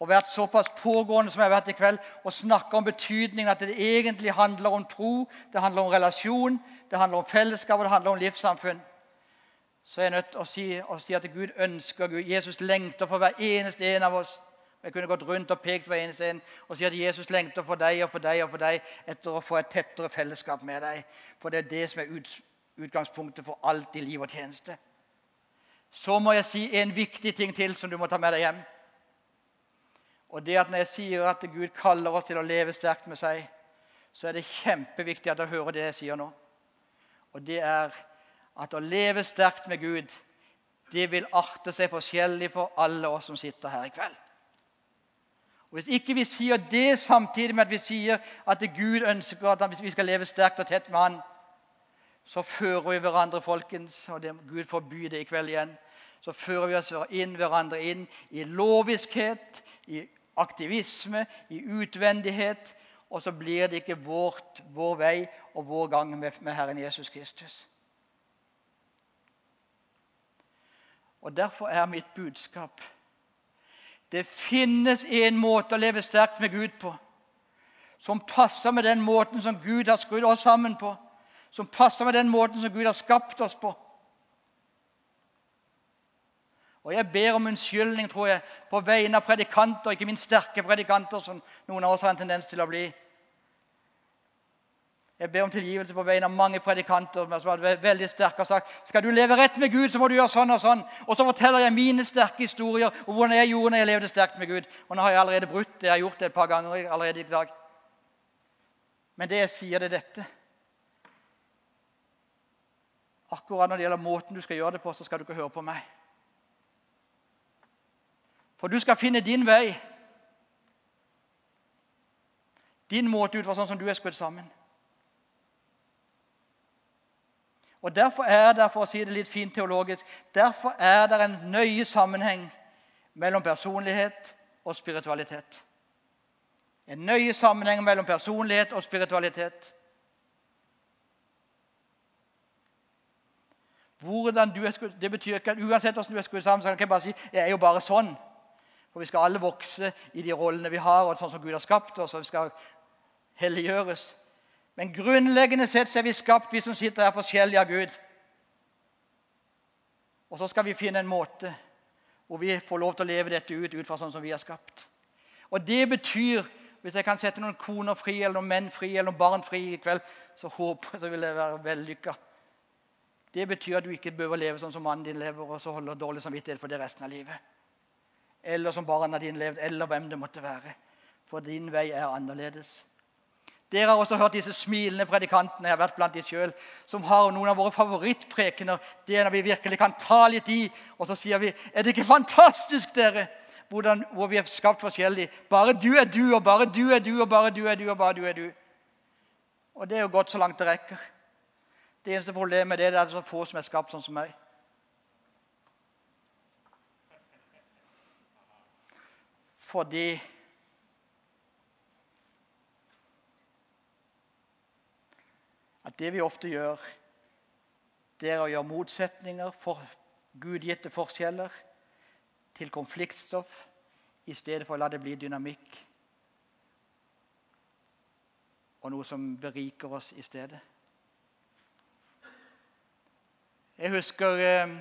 og vært såpass pågående som jeg har vært i kveld, og snakka om betydningen at det egentlig handler om tro, det handler om relasjon, det handler om fellesskap og det handler om livssamfunn, så er jeg nødt til å si, å si at Gud ønsker Gud. Jesus lengter for hver eneste en av oss. Jeg kunne gått rundt og pekt hver eneste en og si at Jesus lengter for deg og for deg og for deg etter å få et tettere fellesskap med deg. For det er det som er utgangspunktet for alt i liv og tjeneste. Så må jeg si en viktig ting til som du må ta med deg hjem. Og det at Når jeg sier at Gud kaller oss til å leve sterkt med seg, så er det kjempeviktig at jeg hører det jeg sier nå. Og det er at å leve sterkt med Gud, det vil arte seg forskjellig for alle oss som sitter her i kveld. Og Hvis ikke vi sier det samtidig med at vi sier at Gud ønsker at vi skal leve sterkt og tett med Han, så fører vi hverandre, folkens, og det, Gud forby det i kveld igjen, så fører vi oss inn hverandre inn i loviskhet, i aktivisme, i utvendighet. Og så blir det ikke vårt, vår vei og vår gang med, med Herren Jesus Kristus. Og Derfor er mitt budskap det finnes en måte å leve sterkt med Gud på som passer med den måten som Gud har skrudd oss sammen på, som passer med den måten som Gud har skapt oss på. Og Jeg ber om unnskyldning tror jeg, på vegne av predikanter, ikke minst sterke predikanter, som noen av oss har en tendens til å bli. Jeg ber om tilgivelse på vegne av mange predikanter som har vært veldig sterke og sagt skal du leve rett med Gud, så må du gjøre sånn og sånn. Og så forteller jeg mine sterke historier og hvordan jeg gjorde når jeg levde sterkt med Gud. Og nå har jeg allerede brutt det. Jeg har gjort det et par ganger allerede i dag. Men det jeg sier, det er dette. Akkurat når det gjelder måten du skal gjøre det på, så skal du ikke høre på meg. For du skal finne din vei. Din måte ut fra sånn som du er skrudd sammen. Og Derfor er det for å si det litt fint teologisk, derfor er det en nøye sammenheng mellom personlighet og spiritualitet. En nøye sammenheng mellom personlighet og spiritualitet. Du er det betyr ikke at Uansett hvordan du er skrudd sammen, så kan jeg bare si jeg er jo bare sånn. For vi skal alle vokse i de rollene vi har, og sånn som Gud har skapt oss. og vi skal helliggjøres. Men grunnleggende sett så er vi skapt, vi som sitter her, forskjellige av Gud. Og så skal vi finne en måte hvor vi får lov til å leve dette ut ut fra sånn som vi er skapt. Og det betyr, hvis jeg kan sette noen koner fri, eller noen menn fri, eller noen barn fri i kveld, så håper jeg så vil det være vellykka. Det betyr at du ikke behøver leve sånn som mannen din lever, og så holder dårlig samvittighet for det resten av livet eller som barna dine levde, eller hvem det måtte være. For din vei er annerledes. Dere har også hørt disse smilende predikantene jeg har vært blant de selv, som har noen av våre favorittprekener. Det er når vi virkelig kan ta litt i, og så sier vi Er det ikke fantastisk, dere? Hvordan, hvor vi er skapt forskjellig. Bare du er du, og bare du er du, og bare du er du, og bare du er du. Og det er jo godt så langt det rekker. Det eneste problemet er at det er så få som er skapt sånn som meg. Fordi at det vi ofte gjør, det er å gjøre motsetninger, for gudgitte forskjeller, til konfliktstoff i stedet for å la det bli dynamikk og noe som beriker oss i stedet. Jeg husker eh,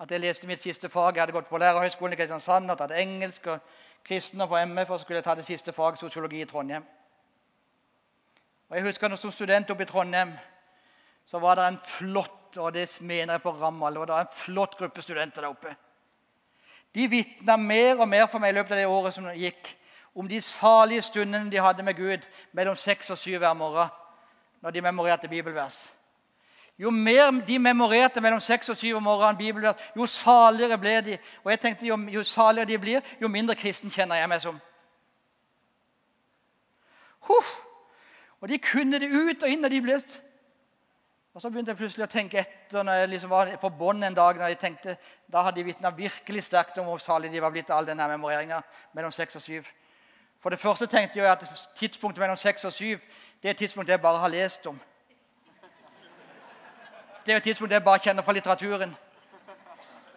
at jeg leste mitt siste fag. Jeg hadde gått på Lærerhøgskolen i Kristiansand og tatt engelsk og kristne på MF, og skulle ta det siste faget, sosiologi, i Trondheim. Og jeg husker Som student oppe i Trondheim så var det en flott og det mener jeg på Rammal, det var en flott gruppe studenter der oppe. De vitna mer og mer for meg i løpet av det året som gikk, om de salige stundene de hadde med Gud mellom seks og syv hver morgen når de memorerte bibelvers. Jo mer de memorerte mellom seks og syv om morgenen, bibelvers, jo saligere ble de. Og jeg tenkte, jo, jo saligere de blir, jo mindre kristen kjenner jeg meg som. Huff. Og de kunne det ut og inn. og de ble... Og Så begynte jeg plutselig å tenke etter når jeg liksom var på bånn en dag. når jeg tenkte, Da hadde de vitna virkelig sterkt om hvor salig de var blitt all denne memoreringa mellom seks og syv. For det første tenkte jeg at tidspunktet mellom seks og syv det er et tidspunkt jeg bare har lest om. Det er et tidspunkt jeg bare kjenner fra litteraturen.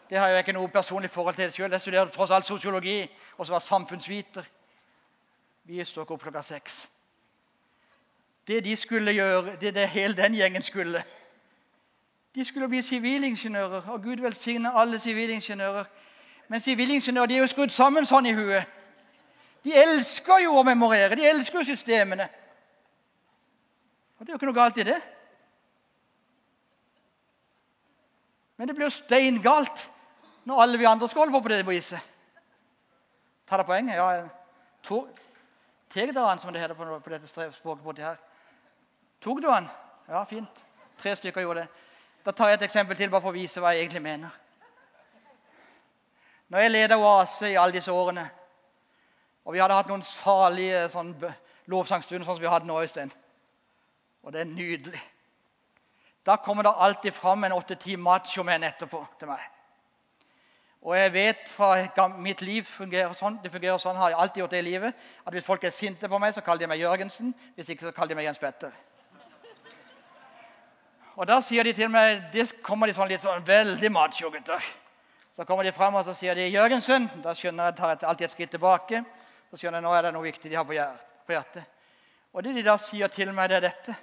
Det har jeg ikke noe personlig forhold til sjøl. Jeg studerte tross alt sosiologi og så var samfunnsviter. Vi står ikke opp klokka seks. Det de skulle gjøre, det det hele den gjengen skulle De skulle bli sivilingeniører, og Gud velsigne alle sivilingeniører. Men sivilingeniører de er jo skrudd sammen sånn i huet. De elsker jo å memorere. De elsker jo systemene. Og det er jo ikke noe galt i det. Men det blir jo steingalt når alle vi andre skal holde på på det viset. Tar det poenget? Ja, Tegdaren, som det heter på dette språket borti her. Tok du den? Ja, fint. Tre stykker gjorde det. Da tar jeg et eksempel til bare for å vise hva jeg egentlig mener. Når jeg leda Oase i alle disse årene, og vi hadde hatt noen salige sånn, lovsangstunder sånn som vi hadde nå, Øystein Og det er nydelig. Da kommer det alltid fram en åtte-ti machomenn etterpå til meg. Og jeg vet fra mitt liv fungerer sånn, det fungerer sånn, har jeg alltid gjort det i livet, at hvis folk er sinte på meg, så kaller de meg Jørgensen. Hvis ikke, så kaller de meg Jens Petter. Og da sier de til meg det kommer de sånn litt sånn veldig macho gutter. Så kommer de frem og så sier de 'Jørgensen'. Da skjønner jeg, tar alltid et skritt tilbake. Så skjønner jeg nå er det noe viktig de har på hjertet. Og det de da sier til meg, det er dette.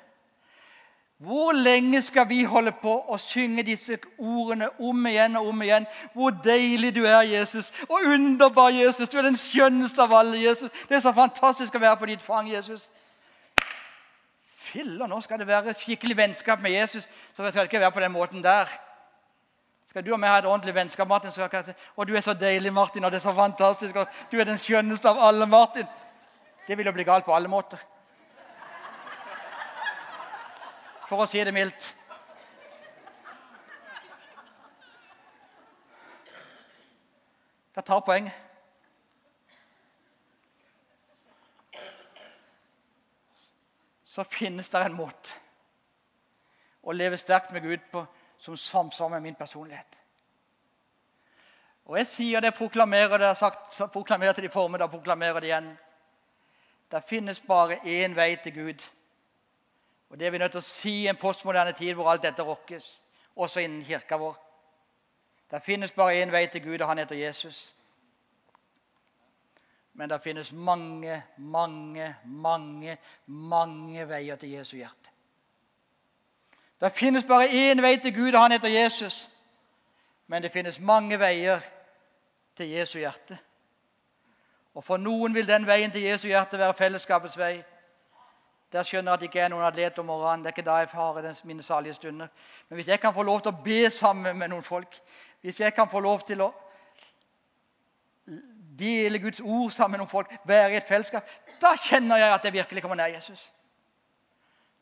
Hvor lenge skal vi holde på å synge disse ordene om igjen og om igjen? Hvor deilig du er, Jesus. Og underbar, Jesus. Du er den skjønneste av alle, Jesus. Det er så fantastisk å være på ditt fang, Jesus. Filler, nå skal det være skikkelig vennskap med Jesus. Så skal det ikke være på den måten der. Skal du og meg ha et ordentlig vennskap, Martin, så jeg si du er så deilig, Martin, og det er så fantastisk, og du er den skjønneste av alle, Martin. Det vil jo bli galt på alle måter. For å si det mildt. Det tar poenget. Så finnes det en måte å leve sterkt med Gud på som samsvarer med min personlighet. Og Jeg sier det, proklamerer det, jeg har sagt, proklamerer det i formiddag, proklamerer det igjen. Det finnes bare én vei til Gud. Og Det er vi nødt til å si i en postmoderne tid hvor alt dette rokkes, også innen kirka vår. Det finnes bare én vei til Gud, og han heter Jesus. Men det finnes mange, mange, mange, mange veier til Jesu hjerte. Det finnes bare én vei til Gud, og han heter Jesus. Men det finnes mange veier til Jesu hjerte. Og For noen vil den veien til Jesu hjerte være fellesskapets vei. Der skjønner jeg at det ikke er noen atlet om morgenen. Det er ikke da jeg har mine salige stunder. Men hvis jeg kan få lov til å be sammen med noen folk, hvis jeg kan få lov til å dele Guds ord sammen med folk, være i et fellesskap, da kjenner jeg at jeg virkelig kommer nær Jesus.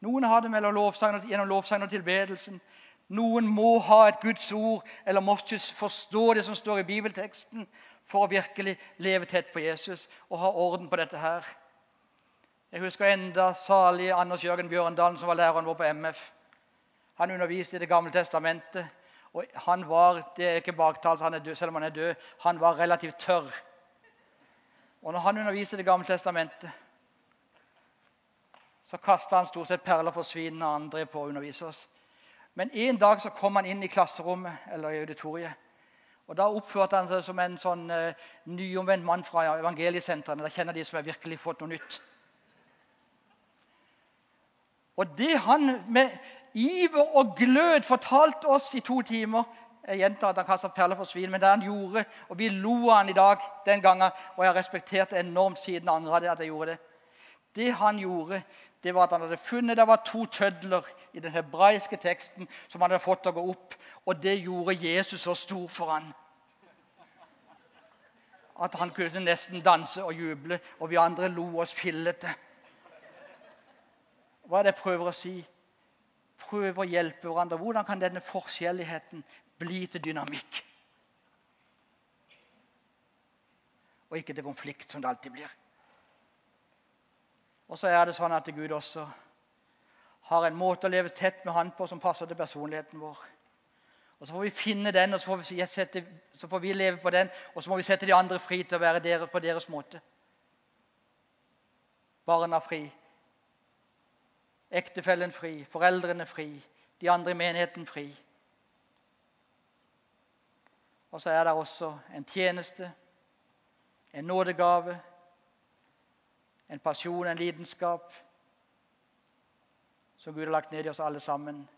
Noen har det lovsang, gjennom lovsangen og tilbedelsen. Noen må ha et Guds ord eller må forstå det som står i bibelteksten, for å virkelig leve tett på Jesus og ha orden på dette her. Jeg husker enda salig Anders Jørgen Bjørndalen, som var læreren vår på MF. Han underviste i Det gamle testamentet. Og han var det er ikke baktals, han er død, selv om han er død, han var relativt tørr. Og når han underviser Det gamle testamentet, så kasta han stort sett perler for svin når andre på å undervise oss. Men en dag så kom han inn i klasserommet eller i auditoriet. Og Da oppførte han seg som en sånn uh, nyomvendt mann fra evangeliesentrene. Da kjenner de som har virkelig fått noe nytt. Og det han med iver og glød fortalte oss i to timer Jeg gjentar at han kasta perler for svin, men det han gjorde, og vi lo av han i dag den gangen, og jeg har respektert det enormt siden angra det at jeg gjorde det. Det han gjorde, det var at han hadde funnet det var to tødler i den hebraiske teksten som han hadde fått til å gå opp. Og det gjorde Jesus så stor for han. At han kunne nesten danse og juble, og vi andre lo oss fillete. Hva er det jeg prøver å si? Prøv å hjelpe hverandre. Hvordan kan denne forskjelligheten bli til dynamikk? Og ikke til konflikt, som det alltid blir. Og så er det sånn at Gud også har en måte å leve tett med Han på som passer til personligheten vår. Og Så får vi finne den, og så får vi, sette, så får vi leve på den, og så må vi sette de andre fri til å være dere på deres måte. Barna fri, ektefellen fri, foreldrene fri, de andre i menigheten fri. Og så er det også en tjeneste, en nådegave, en pasjon, en lidenskap som Gud har lagt ned i oss alle sammen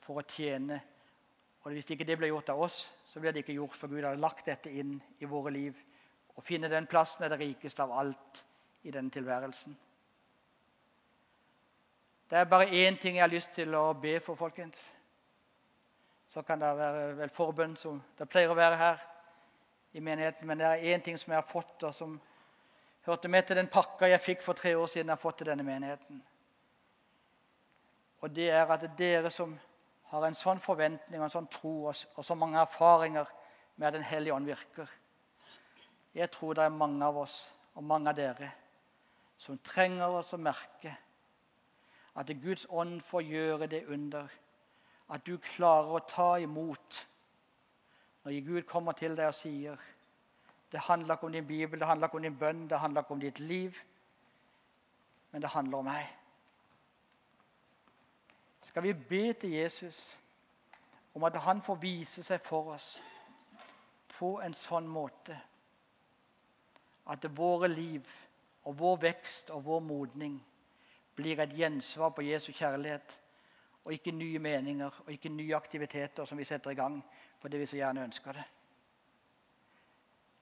for å tjene. Og Hvis ikke det blir gjort av oss, så blir det ikke gjort, for Gud har lagt dette inn i våre liv. Å finne den plassen er det rikeste av alt i denne tilværelsen. Det er bare én ting jeg har lyst til å be for, folkens. Så kan det være vel forbønn, som det pleier å være her i menigheten. Men det er én ting som jeg har fått, og som hørte med til den pakka jeg fikk for tre år siden jeg har fått til denne menigheten. Og det er at dere som har en sånn forventning og en sånn tro og, så mange erfaringer med at Den hellige ånd virker Jeg tror det er mange av oss og mange av dere som trenger oss å merke at Guds ånd får gjøre det under. At du klarer å ta imot når Gud kommer til deg og sier det handler ikke om din bibel, det handler ikke om din bønn, det handler ikke om ditt liv. Men det handler om meg. Skal vi be til Jesus om at han får vise seg for oss på en sånn måte at våre liv og vår vekst og vår modning blir et gjensvar på Jesu kjærlighet, og ikke nye meninger og ikke nye aktiviteter som vi setter i gang fordi vi så gjerne ønsker det.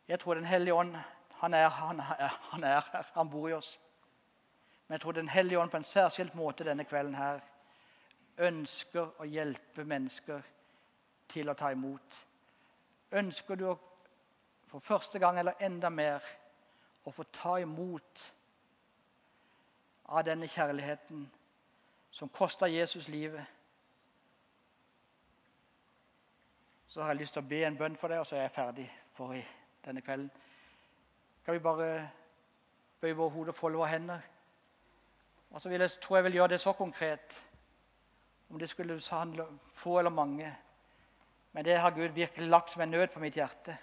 Jeg tror Den hellige ånd han er, han, han er, her. Han bor i oss. Men jeg tror Den hellige ånd på en særskilt måte denne kvelden her ønsker å hjelpe mennesker til å ta imot. Ønsker du å, for første gang eller enda mer å få ta imot av denne kjærligheten som kosta Jesus livet, så har jeg lyst til å be en bønn for deg, og så er jeg ferdig for i denne kvelden. Kan vi bare bøye våre hoder og folde våre hender? Og så vil jeg, tror jeg vil gjøre det så konkret, om det skulle handle om få eller mange. Men det har Gud virkelig lagt som en nød på mitt hjerte.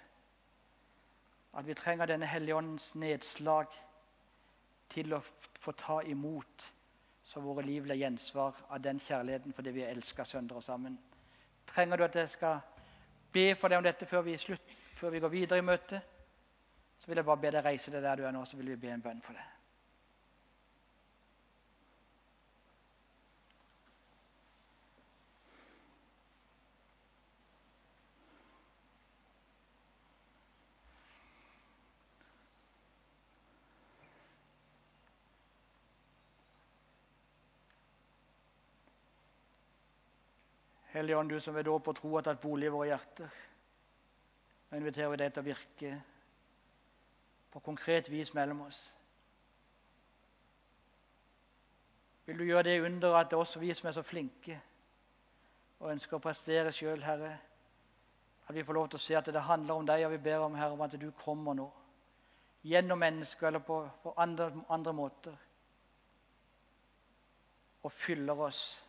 At vi trenger denne Hellige Åndens nedslag til å få ta imot, så våre liv blir gjensvar av den kjærligheten fordi vi elsker søndere sammen. Trenger du at jeg skal be for deg om dette før vi slutt, før vi går videre i møtet, så vil jeg bare be deg reise deg der du er nå, så vil vi be en bønn for deg. Hellige Ånd, du som ved dåp og tro har tatt bolig i våre hjerter. Nå inviterer vi deg til å virke på konkret vis mellom oss. Vil du gjøre det under at det er oss vi som er så flinke og ønsker å prestere sjøl, Herre? At vi får lov til å se at det handler om deg, og vi ber om Herre, om at du kommer nå. Gjennom mennesker eller på, på andre, andre måter. Og fyller oss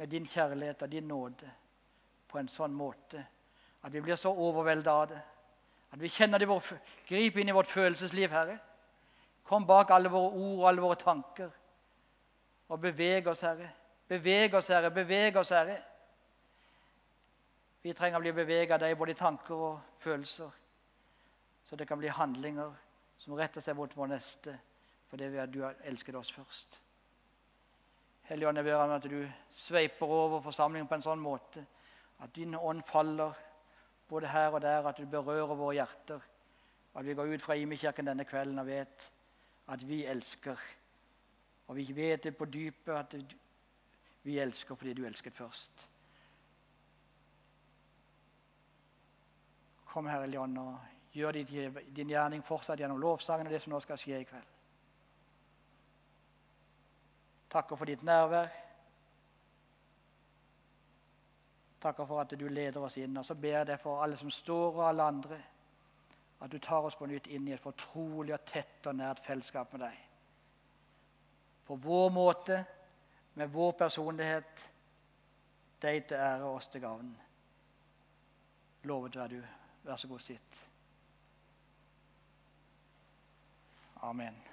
med din kjærlighet og din nåde på en sånn måte at vi blir så overveldet av det. At vi kjenner det vår, griper inn i vårt følelsesliv, Herre. Kom bak alle våre ord og alle våre tanker. Og beveg oss, Herre. Beveg oss, Herre. Beveg oss, Herre. Vi trenger å bli beveget av deg både i tanker og følelser, så det kan bli handlinger som retter seg mot vår neste fordi du har elsket oss først. Hellige Ånd, jeg ber om at du sveiper over forsamlingen på en sånn måte at din ånd faller både her og der, at du berører våre hjerter. At vi går ut fra Imekirken denne kvelden og vet at vi elsker. Og vi vet det på dypet at vi elsker fordi du elsket først. Kom, Herre Leon, og gjør din gjerning fortsatt gjennom lovsangen og det som nå skal skje i kveld. Takker for ditt nærvær. Takker for at du leder oss inn. Og så ber jeg deg for alle som står, og alle andre, at du tar oss på nytt inn i et fortrolig og tett og nært fellesskap med deg. På vår måte, med vår personlighet, deg til ære og oss til gavn. Lovet være du. Vær så god, sitt. Amen.